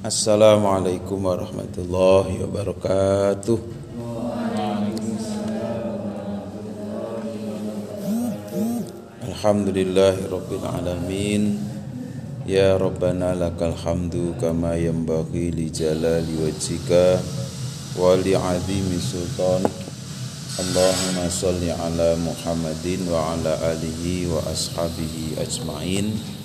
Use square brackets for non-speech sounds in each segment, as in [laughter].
Assalamualaikum warahmatullahi wabarakatuh. Alhamdulillahirabbil alamin. Ya Rabbana lakal hamdu kama yanbaghi li jalali wajhika wa li 'azimi sultanik. Allahumma salli ala Muhammadin wa ala alihi wa ashabihi ajmain.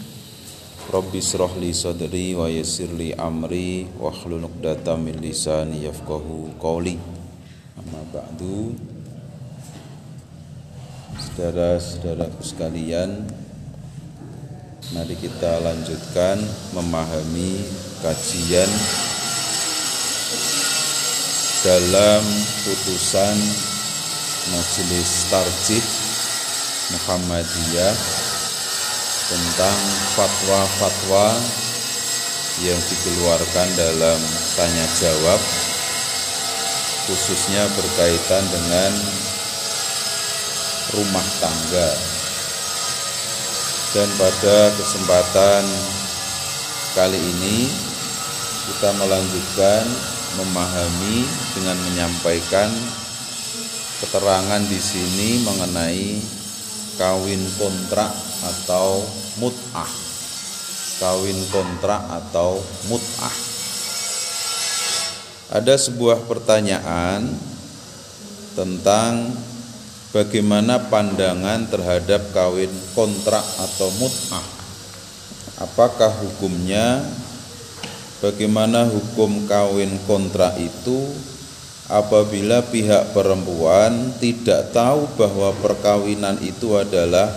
Rabbi israh li sadri wa yassir li amri wa hlul 'uqdatam min lisani yafqahu qawli. Amma ba'du. Saudara-saudaraku sekalian, mari kita lanjutkan memahami kajian dalam putusan Majelis Tarjih Muhammadiyah tentang fatwa-fatwa yang dikeluarkan dalam tanya jawab khususnya berkaitan dengan rumah tangga. Dan pada kesempatan kali ini kita melanjutkan memahami dengan menyampaikan keterangan di sini mengenai kawin kontrak atau mut'ah. Kawin kontrak atau mut'ah. Ada sebuah pertanyaan tentang bagaimana pandangan terhadap kawin kontrak atau mut'ah. Apakah hukumnya? Bagaimana hukum kawin kontrak itu apabila pihak perempuan tidak tahu bahwa perkawinan itu adalah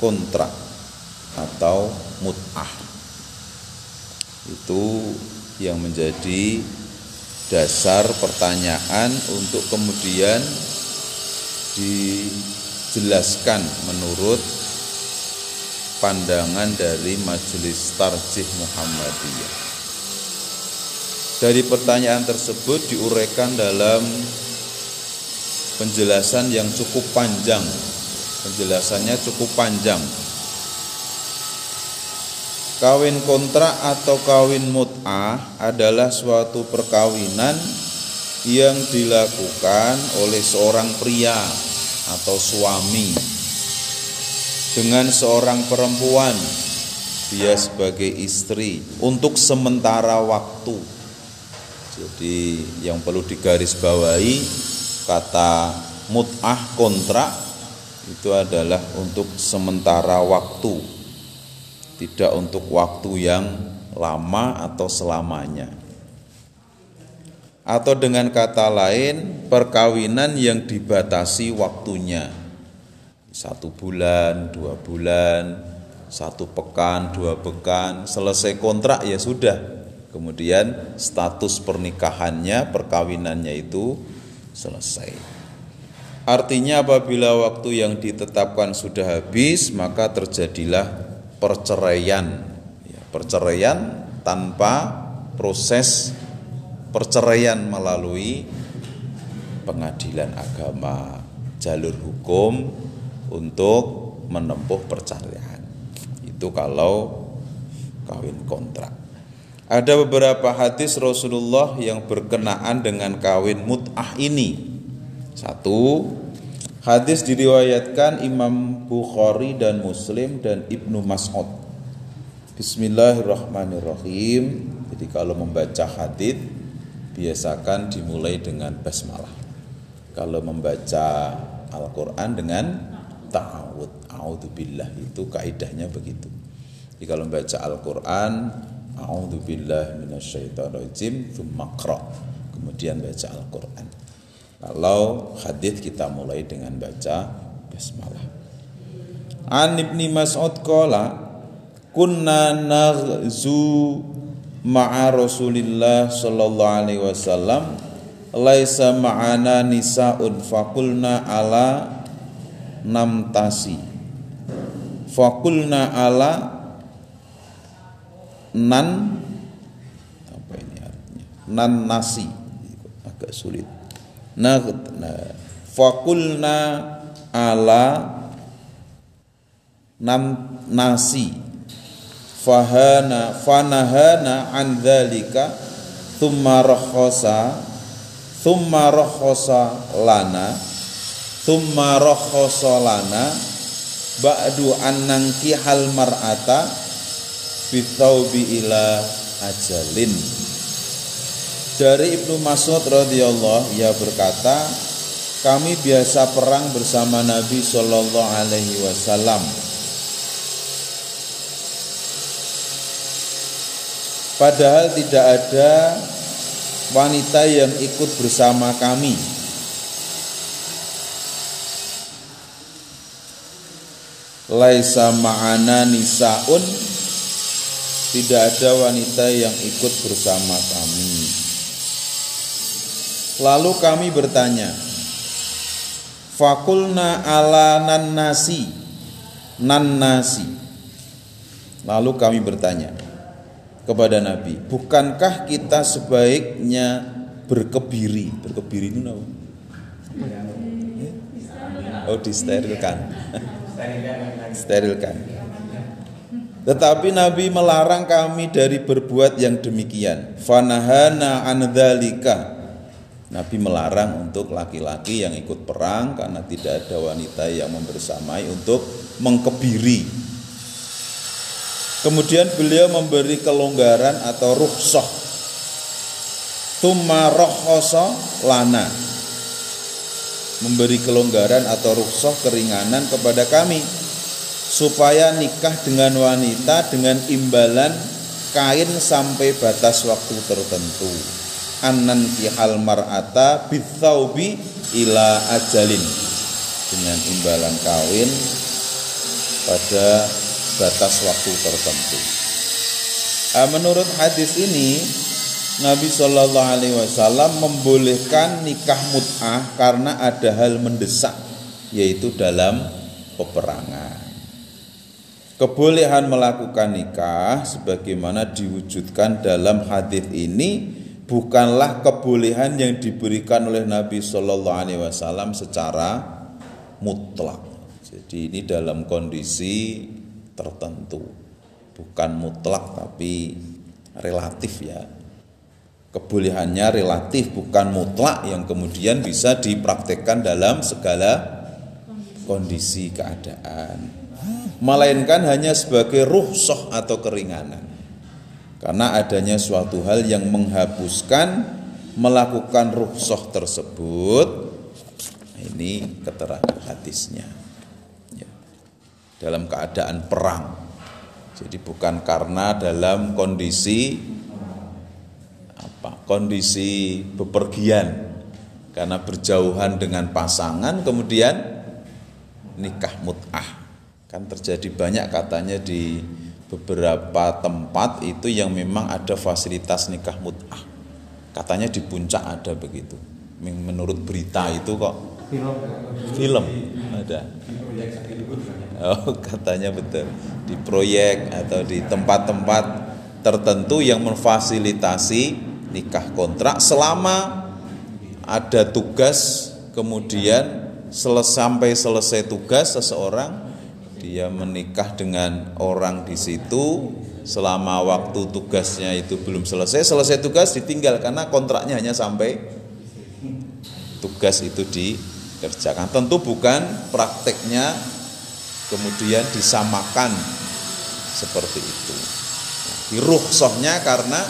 kontrak atau mut'ah. Itu yang menjadi dasar pertanyaan untuk kemudian dijelaskan menurut pandangan dari Majelis Tarjih Muhammadiyah. Dari pertanyaan tersebut diuraikan dalam penjelasan yang cukup panjang. Penjelasannya cukup panjang. Kawin kontrak atau kawin mut'ah adalah suatu perkawinan yang dilakukan oleh seorang pria atau suami dengan seorang perempuan dia sebagai istri untuk sementara waktu. Jadi yang perlu digarisbawahi kata mut'ah kontrak itu adalah untuk sementara waktu. Tidak untuk waktu yang lama atau selamanya atau dengan kata lain perkawinan yang dibatasi waktunya satu bulan, dua bulan, satu pekan, dua pekan, selesai kontrak ya sudah. Kemudian status pernikahannya, perkawinannya itu selesai. Artinya apabila waktu yang ditetapkan sudah habis, maka terjadilah perceraian. Ya, perceraian tanpa proses perceraian melalui pengadilan agama, jalur hukum untuk menempuh perceraian. Itu kalau kawin kontrak. Ada beberapa hadis Rasulullah yang berkenaan dengan kawin mut'ah ini. Satu, hadis diriwayatkan Imam Bukhari dan Muslim dan Ibnu Mas'ud. Bismillahirrahmanirrahim. Jadi kalau membaca hadis biasakan dimulai dengan basmalah. Kalau membaca Al-Qur'an dengan ta'awud. A'udzubillah itu kaidahnya begitu. Jadi kalau membaca Al-Qur'an a'udzubillah minasyaitonirrajim tsumma Kemudian baca Al-Qur'an. Kalau hadis kita mulai dengan baca basmalah. An Ibni Mas'ud qala kunna naghzu ma'a Rasulillah sallallahu alaihi wasallam laisa ma'ana nisaun fakulna ala namtasi fakulna ala nan apa ini artinya? Nan nasi. Agak sulit. Nah, nah fakulna ala nam nasi. Fahana fanahana an dzalika thumma rakhasa thumma rakhasa lana thumma rakhasa lana ba'du an hal mar'ata bitaubi ila ajalin dari Ibnu Mas'ud radhiyallahu ia berkata kami biasa perang bersama Nabi Shallallahu alaihi wasallam Padahal tidak ada wanita yang ikut bersama kami. Laisa ma'ana nisaun tidak ada wanita yang ikut bersama kami. Lalu kami bertanya, Fakulna ala nan nasi, nan nasi. Lalu kami bertanya, kepada Nabi, bukankah kita sebaiknya berkebiri? Berkebiri itu apa? Oh, disterilkan. Sterilkan. Tetapi Nabi melarang kami dari berbuat yang demikian. Fanahana andzalika. Nabi melarang untuk laki-laki yang ikut perang karena tidak ada wanita yang membersamai untuk mengkebiri Kemudian beliau memberi kelonggaran atau rukhsah. Rohhoso lana. Memberi kelonggaran atau rukhsah keringanan kepada kami supaya nikah dengan wanita dengan imbalan kain sampai batas waktu tertentu. Anan kihal mar'ata bithaubi ila ajalin dengan imbalan kawin pada batas waktu tertentu. Ah, menurut hadis ini Nabi Shallallahu Alaihi Wasallam membolehkan nikah mut'ah karena ada hal mendesak yaitu dalam peperangan. Kebolehan melakukan nikah sebagaimana diwujudkan dalam hadis ini bukanlah kebolehan yang diberikan oleh Nabi Shallallahu Alaihi Wasallam secara mutlak. Jadi ini dalam kondisi tertentu. Bukan mutlak tapi relatif ya. Kebolehannya relatif bukan mutlak yang kemudian bisa dipraktekkan dalam segala kondisi keadaan melainkan hanya sebagai ruhsoh atau keringanan karena adanya suatu hal yang menghapuskan melakukan ruhsoh tersebut ini keterangan hadisnya dalam keadaan perang. Jadi bukan karena dalam kondisi apa? Kondisi bepergian karena berjauhan dengan pasangan kemudian nikah mut'ah. Kan terjadi banyak katanya di beberapa tempat itu yang memang ada fasilitas nikah mut'ah. Katanya di puncak ada begitu. Menurut berita itu kok film film ada Oh, [laughs] katanya betul. Di proyek atau di tempat-tempat tertentu yang memfasilitasi nikah kontrak selama ada tugas kemudian selesai sampai selesai tugas seseorang dia menikah dengan orang di situ selama waktu tugasnya itu belum selesai selesai tugas ditinggal karena kontraknya hanya sampai tugas itu dikerjakan tentu bukan prakteknya kemudian disamakan seperti itu. Nah, karena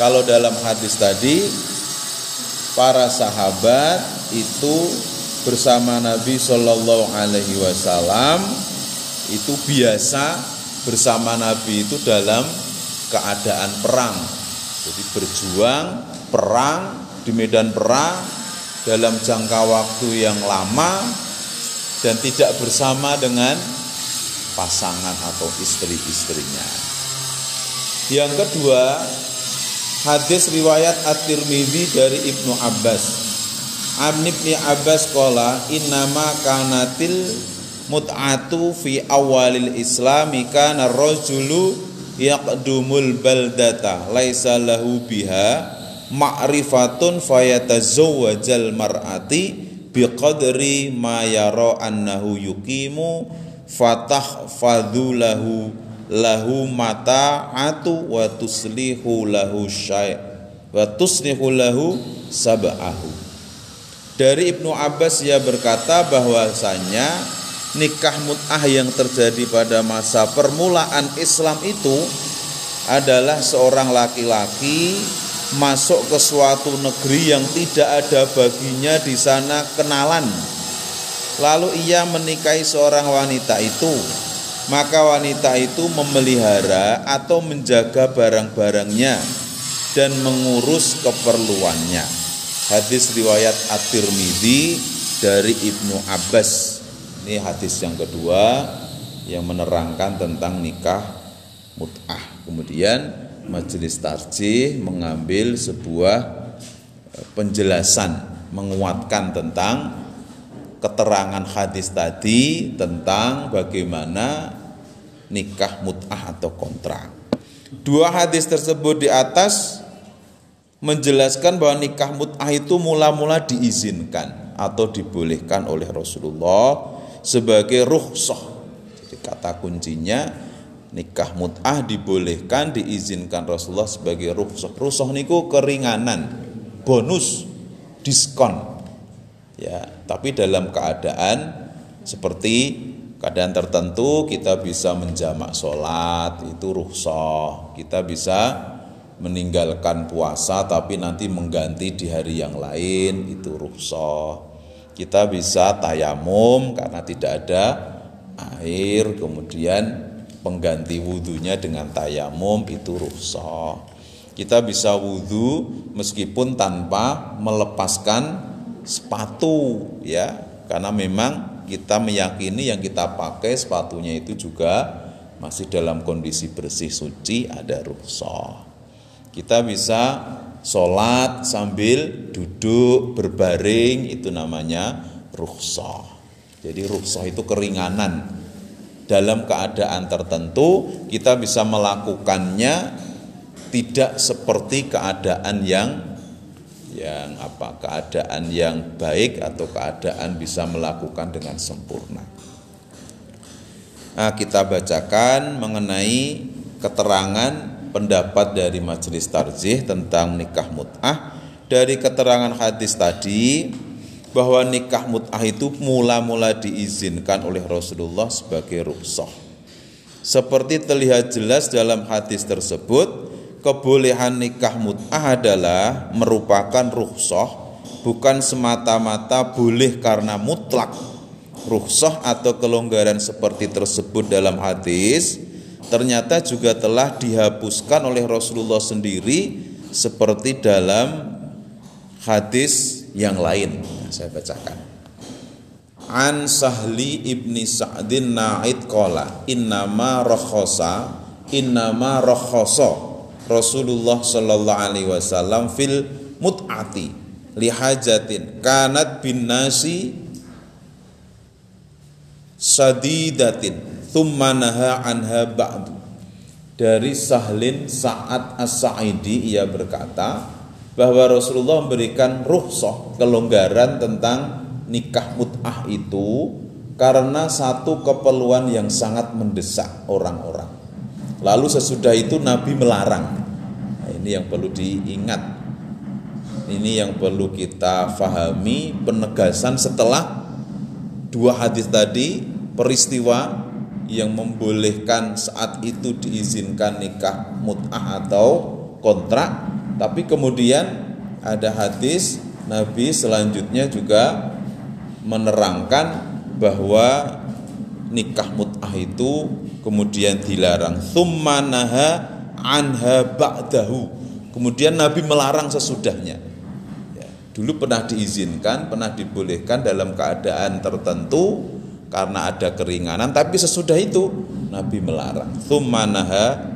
kalau dalam hadis tadi para sahabat itu bersama Nabi Shallallahu Alaihi Wasallam itu biasa bersama Nabi itu dalam keadaan perang. Jadi berjuang perang di medan perang dalam jangka waktu yang lama dan tidak bersama dengan pasangan atau istri-istrinya. Yang kedua, hadis riwayat At-Tirmidzi dari Ibnu Abbas. An Ibnu Abbas qala innama kanatil mut'atu fi awalil islami kana rajulu yaqdumul baldata laisa lahu biha ma'rifatun fayatazawwajal mar'ati biqadri ma yara annahu yuqimu fatah fadulahu lahu mata'atu wa tuslihu lahu syai' wa tuslihu lahu sab'ahu. Dari Ibnu Abbas ia berkata bahwasanya nikah mut'ah yang terjadi pada masa permulaan Islam itu adalah seorang laki-laki masuk ke suatu negeri yang tidak ada baginya di sana kenalan. Lalu ia menikahi seorang wanita itu. Maka wanita itu memelihara atau menjaga barang-barangnya dan mengurus keperluannya. Hadis riwayat At-Tirmidzi dari Ibnu Abbas. Ini hadis yang kedua yang menerangkan tentang nikah mut'ah. Kemudian majelis tarjih mengambil sebuah eh, penjelasan menguatkan tentang keterangan hadis tadi tentang bagaimana nikah mut'ah atau kontrak. Dua hadis tersebut di atas menjelaskan bahwa nikah mut'ah itu mula-mula diizinkan atau dibolehkan oleh Rasulullah sebagai rukhsah. Jadi kata kuncinya nikah mut'ah dibolehkan diizinkan Rasulullah sebagai rukhsah. Rukhsah niku keringanan, bonus, diskon. Ya, tapi dalam keadaan seperti keadaan tertentu kita bisa menjamak sholat itu rukhsah. Kita bisa meninggalkan puasa tapi nanti mengganti di hari yang lain itu rukhsah. Kita bisa tayamum karena tidak ada air kemudian pengganti wudhunya dengan tayamum itu rukhsah. Kita bisa wudhu meskipun tanpa melepaskan sepatu ya karena memang kita meyakini yang kita pakai sepatunya itu juga masih dalam kondisi bersih suci ada rukhsah. Kita bisa sholat sambil duduk berbaring itu namanya rukhsah. Jadi rukhsah itu keringanan dalam keadaan tertentu kita bisa melakukannya tidak seperti keadaan yang yang apa keadaan yang baik atau keadaan bisa melakukan dengan sempurna. Nah, kita bacakan mengenai keterangan pendapat dari majelis tarjih tentang nikah mut'ah dari keterangan hadis tadi bahwa nikah mut'ah itu mula-mula diizinkan oleh Rasulullah sebagai rukhsah. Seperti terlihat jelas dalam hadis tersebut, kebolehan nikah mut'ah adalah merupakan rukhsah, bukan semata-mata boleh karena mutlak. Rukhsah atau kelonggaran seperti tersebut dalam hadis ternyata juga telah dihapuskan oleh Rasulullah sendiri seperti dalam hadis yang lain. Saya bacakan. An Sahli ibni Sa'din Na'id kola Innama rohosa Innama rohoso Rasulullah Sallallahu Alaihi Wasallam Fil mut'ati Lihajatin Kanat bin nasi Sadidatin Thumma naha anha ba'du Dari Sahlin Sa'ad As-Sa'idi Ia berkata bahwa Rasulullah memberikan ruhsah kelonggaran tentang nikah mut'ah itu karena satu keperluan yang sangat mendesak orang-orang. Lalu sesudah itu Nabi melarang. Nah, ini yang perlu diingat. Ini yang perlu kita fahami penegasan setelah dua hadis tadi peristiwa yang membolehkan saat itu diizinkan nikah mut'ah atau kontrak. Tapi kemudian ada hadis Nabi selanjutnya juga menerangkan bahwa nikah mut'ah itu kemudian dilarang. Thumma naha anha ba'dahu. Kemudian Nabi melarang sesudahnya. Ya, dulu pernah diizinkan pernah dibolehkan dalam keadaan tertentu karena ada keringanan tapi sesudah itu Nabi melarang thumma naha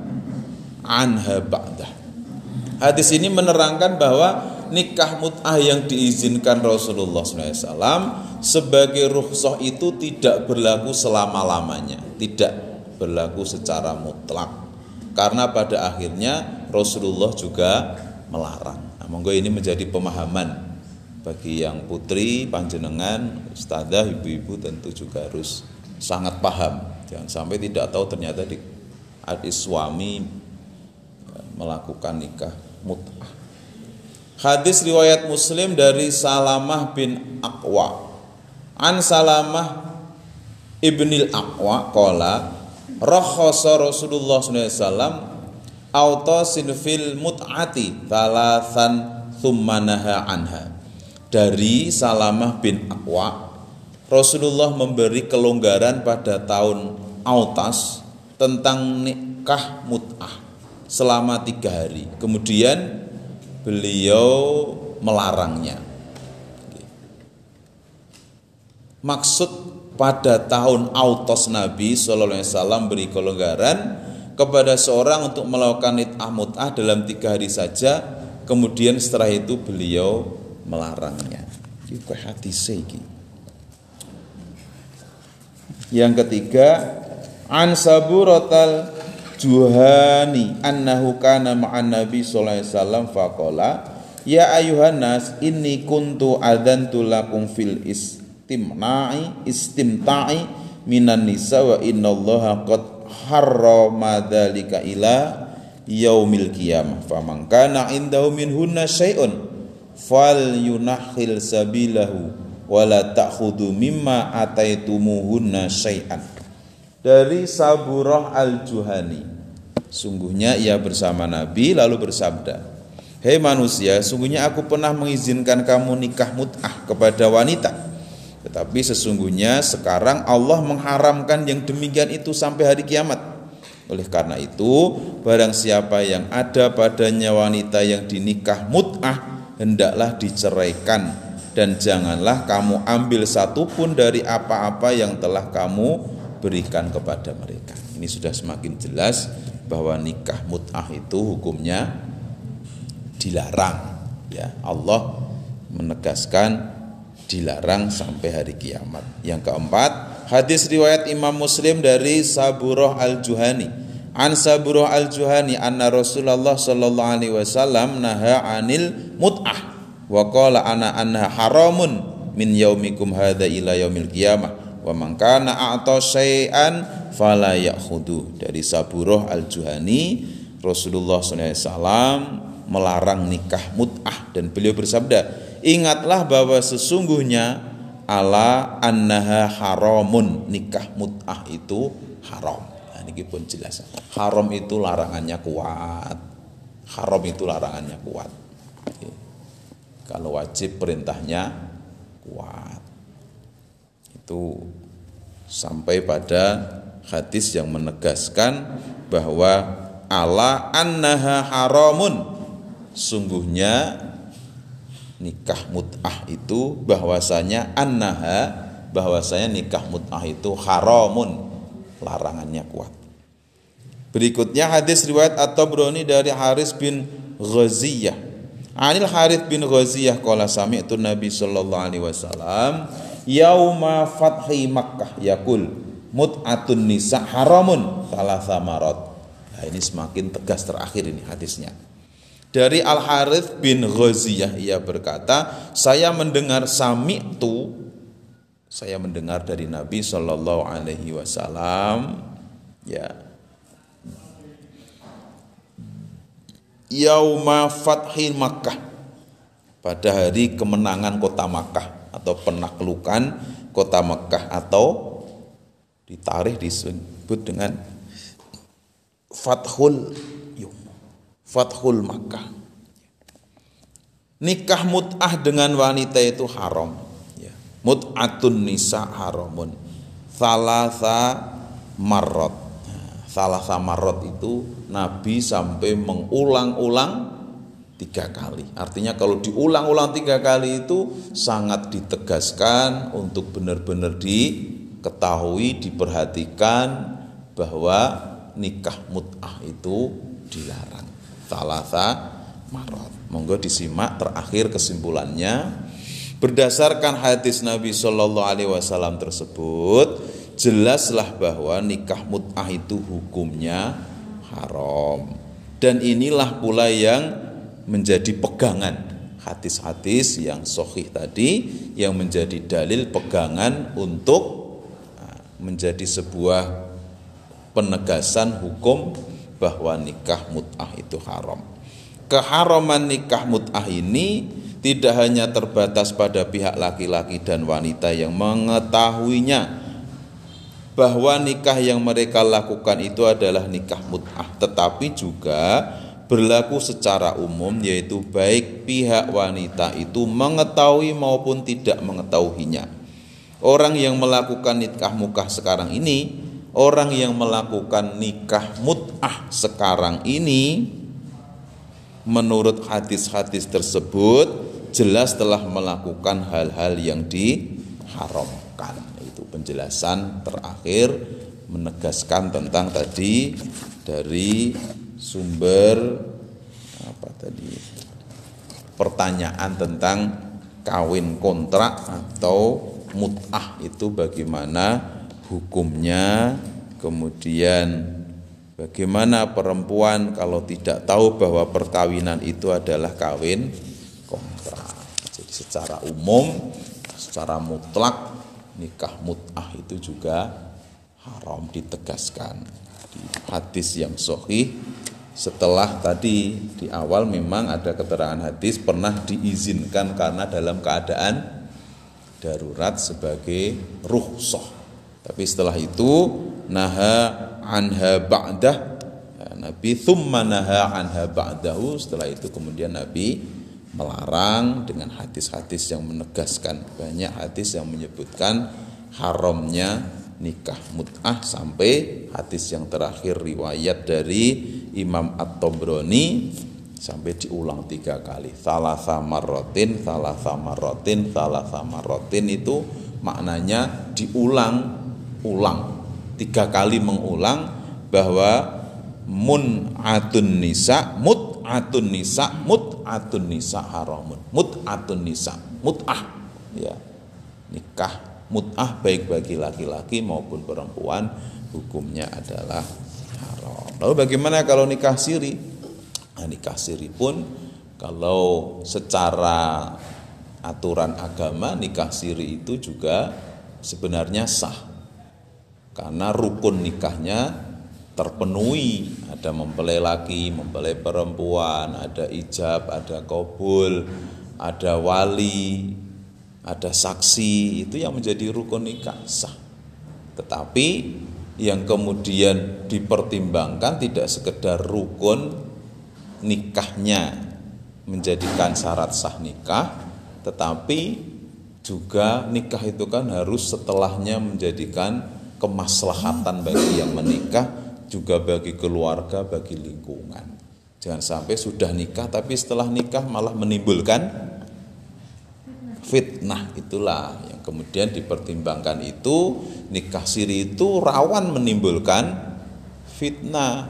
anha ba'dah Hadis ini menerangkan bahwa nikah mut'ah yang diizinkan Rasulullah SAW sebagai rukhsah itu tidak berlaku selama-lamanya, tidak berlaku secara mutlak. Karena pada akhirnya Rasulullah juga melarang. Nah, monggo ini menjadi pemahaman bagi yang putri, panjenengan, ustazah, ibu-ibu tentu juga harus sangat paham. Jangan sampai tidak tahu ternyata di adik suami ya, melakukan nikah mut'ah. Hadis riwayat Muslim dari Salamah bin Aqwa. An Salamah ibnil Aqwa qala rakhasa Rasulullah SAW autasin fil mut'ati thalathan thumma naha anha. Dari Salamah bin Aqwa Rasulullah memberi kelonggaran pada tahun Autas tentang nikah mut'ah selama tiga hari. Kemudian beliau melarangnya. Maksud pada tahun autos Nabi Shallallahu Alaihi Wasallam beri kelonggaran kepada seorang untuk melakukan nikah mut'ah dalam tiga hari saja. Kemudian setelah itu beliau melarangnya. Itu hati. Yang ketiga, an saburatal Juhani annahu kana ma'an Nabi sallallahu alaihi wasallam faqala ya ayuhan nas inni kuntu adantu lakum fil istimna'i istimta'i minan nisa wa innallaha qad harrama dzalika ila yaumil qiyamah faman kana indahu minhunna syai'un fal yunahil sabilahu wala ta'khudhu mimma ataitumuhunna syai'an dari Saburah Al-Juhani. Sungguhnya ia bersama Nabi lalu bersabda, Hei manusia, sungguhnya aku pernah mengizinkan kamu nikah mut'ah kepada wanita. Tetapi sesungguhnya sekarang Allah mengharamkan yang demikian itu sampai hari kiamat. Oleh karena itu, barang siapa yang ada padanya wanita yang dinikah mut'ah, hendaklah diceraikan dan janganlah kamu ambil satupun dari apa-apa yang telah kamu berikan kepada mereka. Ini sudah semakin jelas bahwa nikah mut'ah itu hukumnya dilarang. Ya, Allah menegaskan dilarang sampai hari kiamat. Yang keempat, hadis riwayat Imam Muslim dari Saburah Al-Juhani. An Saburah Al-Juhani anna Rasulullah sallallahu alaihi wasallam naha anil mut'ah. Wa qala ana anha haramun min yaumikum hadza ila yaumil qiyamah. Wa man kana a'ta syai'an fala ya'khudhu. Dari Saburoh Al-Juhani Rasulullah SAW melarang nikah mut'ah dan beliau bersabda ingatlah bahwa sesungguhnya ala annaha haramun nikah mut'ah itu haram ini pun jelas. Haram itu larangannya kuat. Haram itu larangannya kuat. Kalau wajib perintahnya kuat. Itu sampai pada hadis yang menegaskan bahwa ala annaha haramun. Sungguhnya nikah mut'ah itu bahwasanya annaha bahwasanya nikah mut'ah itu haramun. Larangannya kuat berikutnya hadis riwayat atau broni dari Haris bin Ghaziyah Anil Harith bin Ghaziyah qala sami'tu Nabi sallallahu alaihi wasallam yauma fathi Makkah yakul mut'atun nisa haramun salah samarat. Nah, ini semakin tegas terakhir ini hadisnya. Dari Al Harith bin Ghaziyah ia berkata, saya mendengar sami tu saya mendengar dari Nabi Shallallahu Alaihi Wasallam ya yauma fathi Makkah. Pada hari kemenangan kota Makkah atau penaklukan kota Mekah atau ditarikh disebut dengan Fathul Yum Fathul Makkah. Nikah mut'ah dengan wanita itu haram ya. mut'atun nisa haramun. Salasa marot salasa marot itu Nabi sampai mengulang-ulang tiga kali. Artinya kalau diulang-ulang tiga kali itu sangat ditegaskan untuk benar-benar diketahui, diperhatikan bahwa nikah mut'ah itu dilarang. Talata marot. Monggo disimak terakhir kesimpulannya. Berdasarkan hadis Nabi Shallallahu Alaihi Wasallam tersebut, jelaslah bahwa nikah mut'ah itu hukumnya haram. Dan inilah pula yang menjadi pegangan hadis-hadis yang sohih tadi yang menjadi dalil pegangan untuk menjadi sebuah penegasan hukum bahwa nikah mut'ah itu haram. Keharaman nikah mut'ah ini tidak hanya terbatas pada pihak laki-laki dan wanita yang mengetahuinya bahwa nikah yang mereka lakukan itu adalah nikah mut'ah tetapi juga berlaku secara umum yaitu baik pihak wanita itu mengetahui maupun tidak mengetahuinya orang yang melakukan nikah mukah sekarang ini orang yang melakukan nikah mut'ah sekarang ini menurut hadis-hadis tersebut jelas telah melakukan hal-hal yang diharamkan. Penjelasan terakhir menegaskan tentang tadi dari sumber apa tadi pertanyaan tentang kawin kontrak atau mut'ah itu bagaimana hukumnya kemudian bagaimana perempuan kalau tidak tahu bahwa perkawinan itu adalah kawin secara umum, secara mutlak nikah mut'ah itu juga haram ditegaskan di hadis yang sahih. Setelah tadi di awal memang ada keterangan hadis pernah diizinkan karena dalam keadaan darurat sebagai ruhsah tapi setelah itu naha anha ba'dah. Ya, Nabi thumma naha anha ba'dahu. Setelah itu kemudian Nabi melarang dengan hadis-hadis yang menegaskan banyak hadis yang menyebutkan haramnya nikah mut'ah sampai hadis yang terakhir riwayat dari Imam At-Tabrani sampai diulang tiga kali. Salah sama rotin salah sama rotin salah sama rotin itu maknanya diulang ulang. Tiga kali mengulang bahwa mun atun nisa mut'atun nisa mut mut'atun nisa haramun. Mut'atun nisa mut'ah. Ya. Nikah mut'ah baik bagi laki-laki maupun perempuan hukumnya adalah haram. Lalu bagaimana kalau nikah siri? Nah, nikah siri pun kalau secara aturan agama nikah siri itu juga sebenarnya sah. Karena rukun nikahnya terpenuhi ada mempelai laki, mempelai perempuan, ada ijab, ada kobul, ada wali, ada saksi, itu yang menjadi rukun nikah sah. Tetapi yang kemudian dipertimbangkan tidak sekedar rukun nikahnya menjadikan syarat sah nikah, tetapi juga nikah itu kan harus setelahnya menjadikan kemaslahatan bagi yang menikah juga bagi keluarga, bagi lingkungan. Jangan sampai sudah nikah tapi setelah nikah malah menimbulkan fitnah itulah yang kemudian dipertimbangkan itu nikah siri itu rawan menimbulkan fitnah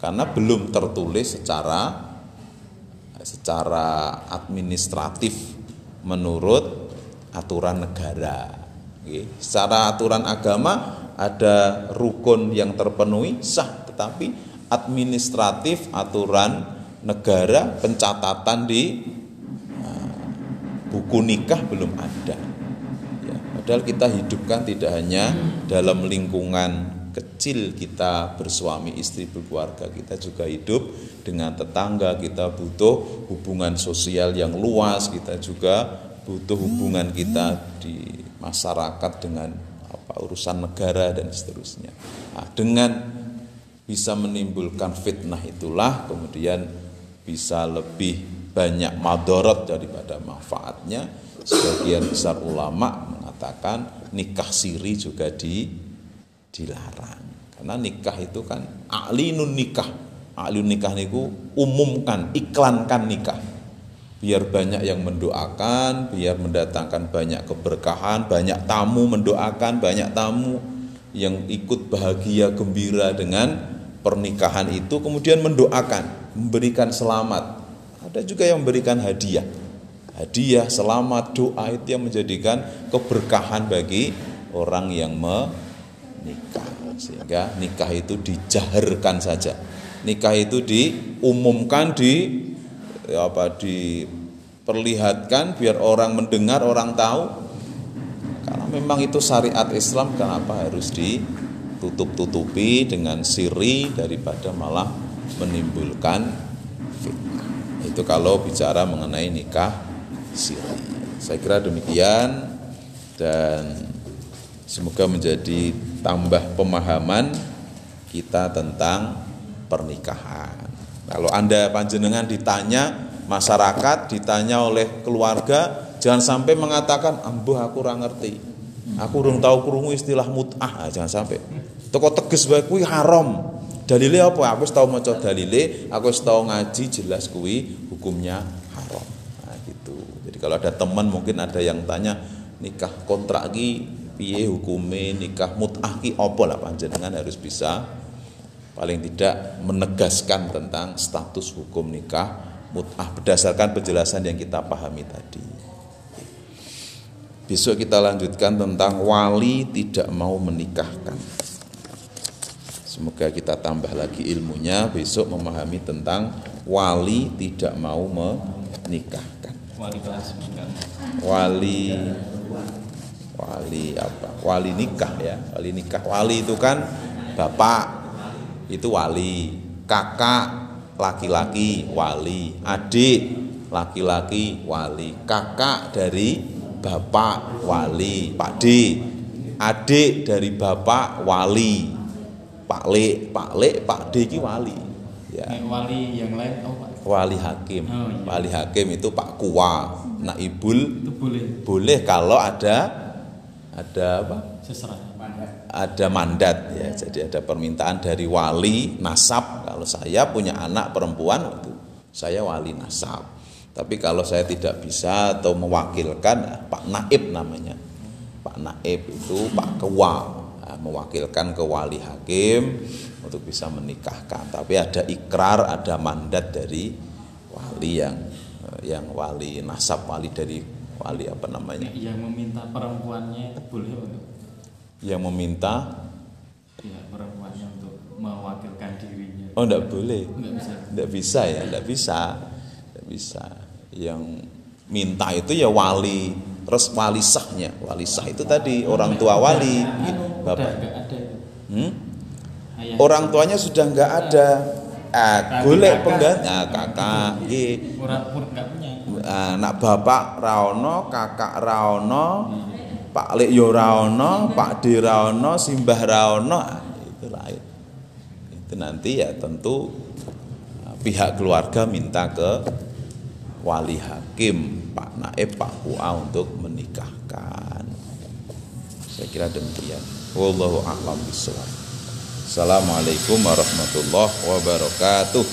karena belum tertulis secara secara administratif menurut aturan negara. Secara aturan agama ada rukun yang terpenuhi sah tetapi administratif aturan negara pencatatan di uh, buku nikah belum ada. Ya, padahal kita hidupkan tidak hanya dalam lingkungan kecil kita bersuami istri berkeluarga kita juga hidup dengan tetangga kita butuh hubungan sosial yang luas kita juga butuh hubungan kita di masyarakat dengan apa urusan negara dan seterusnya. Nah, dengan bisa menimbulkan fitnah itulah kemudian bisa lebih banyak madorot daripada manfaatnya. Sebagian besar ulama mengatakan nikah siri juga di dilarang. Karena nikah itu kan a'linun nikah. A'linun nikah niku umumkan, iklankan nikah biar banyak yang mendoakan, biar mendatangkan banyak keberkahan, banyak tamu mendoakan, banyak tamu yang ikut bahagia gembira dengan pernikahan itu kemudian mendoakan, memberikan selamat. Ada juga yang memberikan hadiah. Hadiah, selamat, doa itu yang menjadikan keberkahan bagi orang yang menikah. Sehingga nikah itu dijaharkan saja. Nikah itu diumumkan di ya apa diperlihatkan biar orang mendengar, orang tahu. Karena memang itu syariat Islam kenapa harus di tutup-tutupi dengan siri daripada malah menimbulkan fitnah. Itu kalau bicara mengenai nikah siri. Saya kira demikian dan semoga menjadi tambah pemahaman kita tentang pernikahan. Kalau Anda panjenengan ditanya masyarakat, ditanya oleh keluarga, jangan sampai mengatakan, "Ambuh aku kurang ngerti." Aku urung tahu krungu istilah mut'ah, ah, jangan sampai. Toko teges bae haram. Dalile apa? Aku wis tau maca dalile, aku wis ngaji jelas kuwi hukumnya haram. Nah, gitu. Jadi kalau ada teman mungkin ada yang tanya nikah kontrak ki piye hukume nikah mut'ah ki apa lah panjenengan harus bisa paling tidak menegaskan tentang status hukum nikah mut'ah berdasarkan penjelasan yang kita pahami tadi. Besok kita lanjutkan tentang wali tidak mau menikahkan. Semoga kita tambah lagi ilmunya besok memahami tentang wali tidak mau menikahkan. Wali kelas Wali wali apa? Wali nikah ya. Wali nikah. Wali itu kan bapak itu wali, kakak laki-laki wali, adik laki-laki wali, kakak dari bapak wali, Pak D, adik dari bapak wali, Pak Le, Pak Le, Pak D ini wali. Ya. wali yang lain oh, Pak. Wali hakim. Oh, iya. Wali hakim itu Pak Kuwa. Naibul itu boleh. Boleh kalau ada ada apa? Seserah. Ada mandat ya. Jadi ada permintaan dari wali nasab. Kalau saya punya anak perempuan itu saya wali nasab tapi kalau saya tidak bisa atau mewakilkan Pak Naib namanya. Pak Naib itu Pak Kewa nah, mewakilkan ke wali hakim untuk bisa menikahkan. Tapi ada ikrar, ada mandat dari wali yang yang wali nasab, wali dari wali apa namanya? Yang meminta perempuannya boleh untuk yang meminta ya perempuannya untuk mewakilkan dirinya. Oh, enggak boleh. Enggak bisa. Enggak bisa ya, enggak bisa. Enggak bisa. Yang minta itu ya wali res wali sahnya. Wali sah itu tadi orang tua wali. Bapak. hmm? orang tuanya sudah nggak ada. Ah, golek pengganti nah, kakak. Anak bapak Raono kakak Raono Pak Lek yo Raono Pak Di Raono Simbah Raono nah, itu lain itu nanti ya tentu ah, pihak keluarga minta ke wali hakim Pak Naib Pak Kua untuk menikahkan. Saya kira demikian. Wallahu a'lam bishawab. Assalamualaikum warahmatullahi wabarakatuh.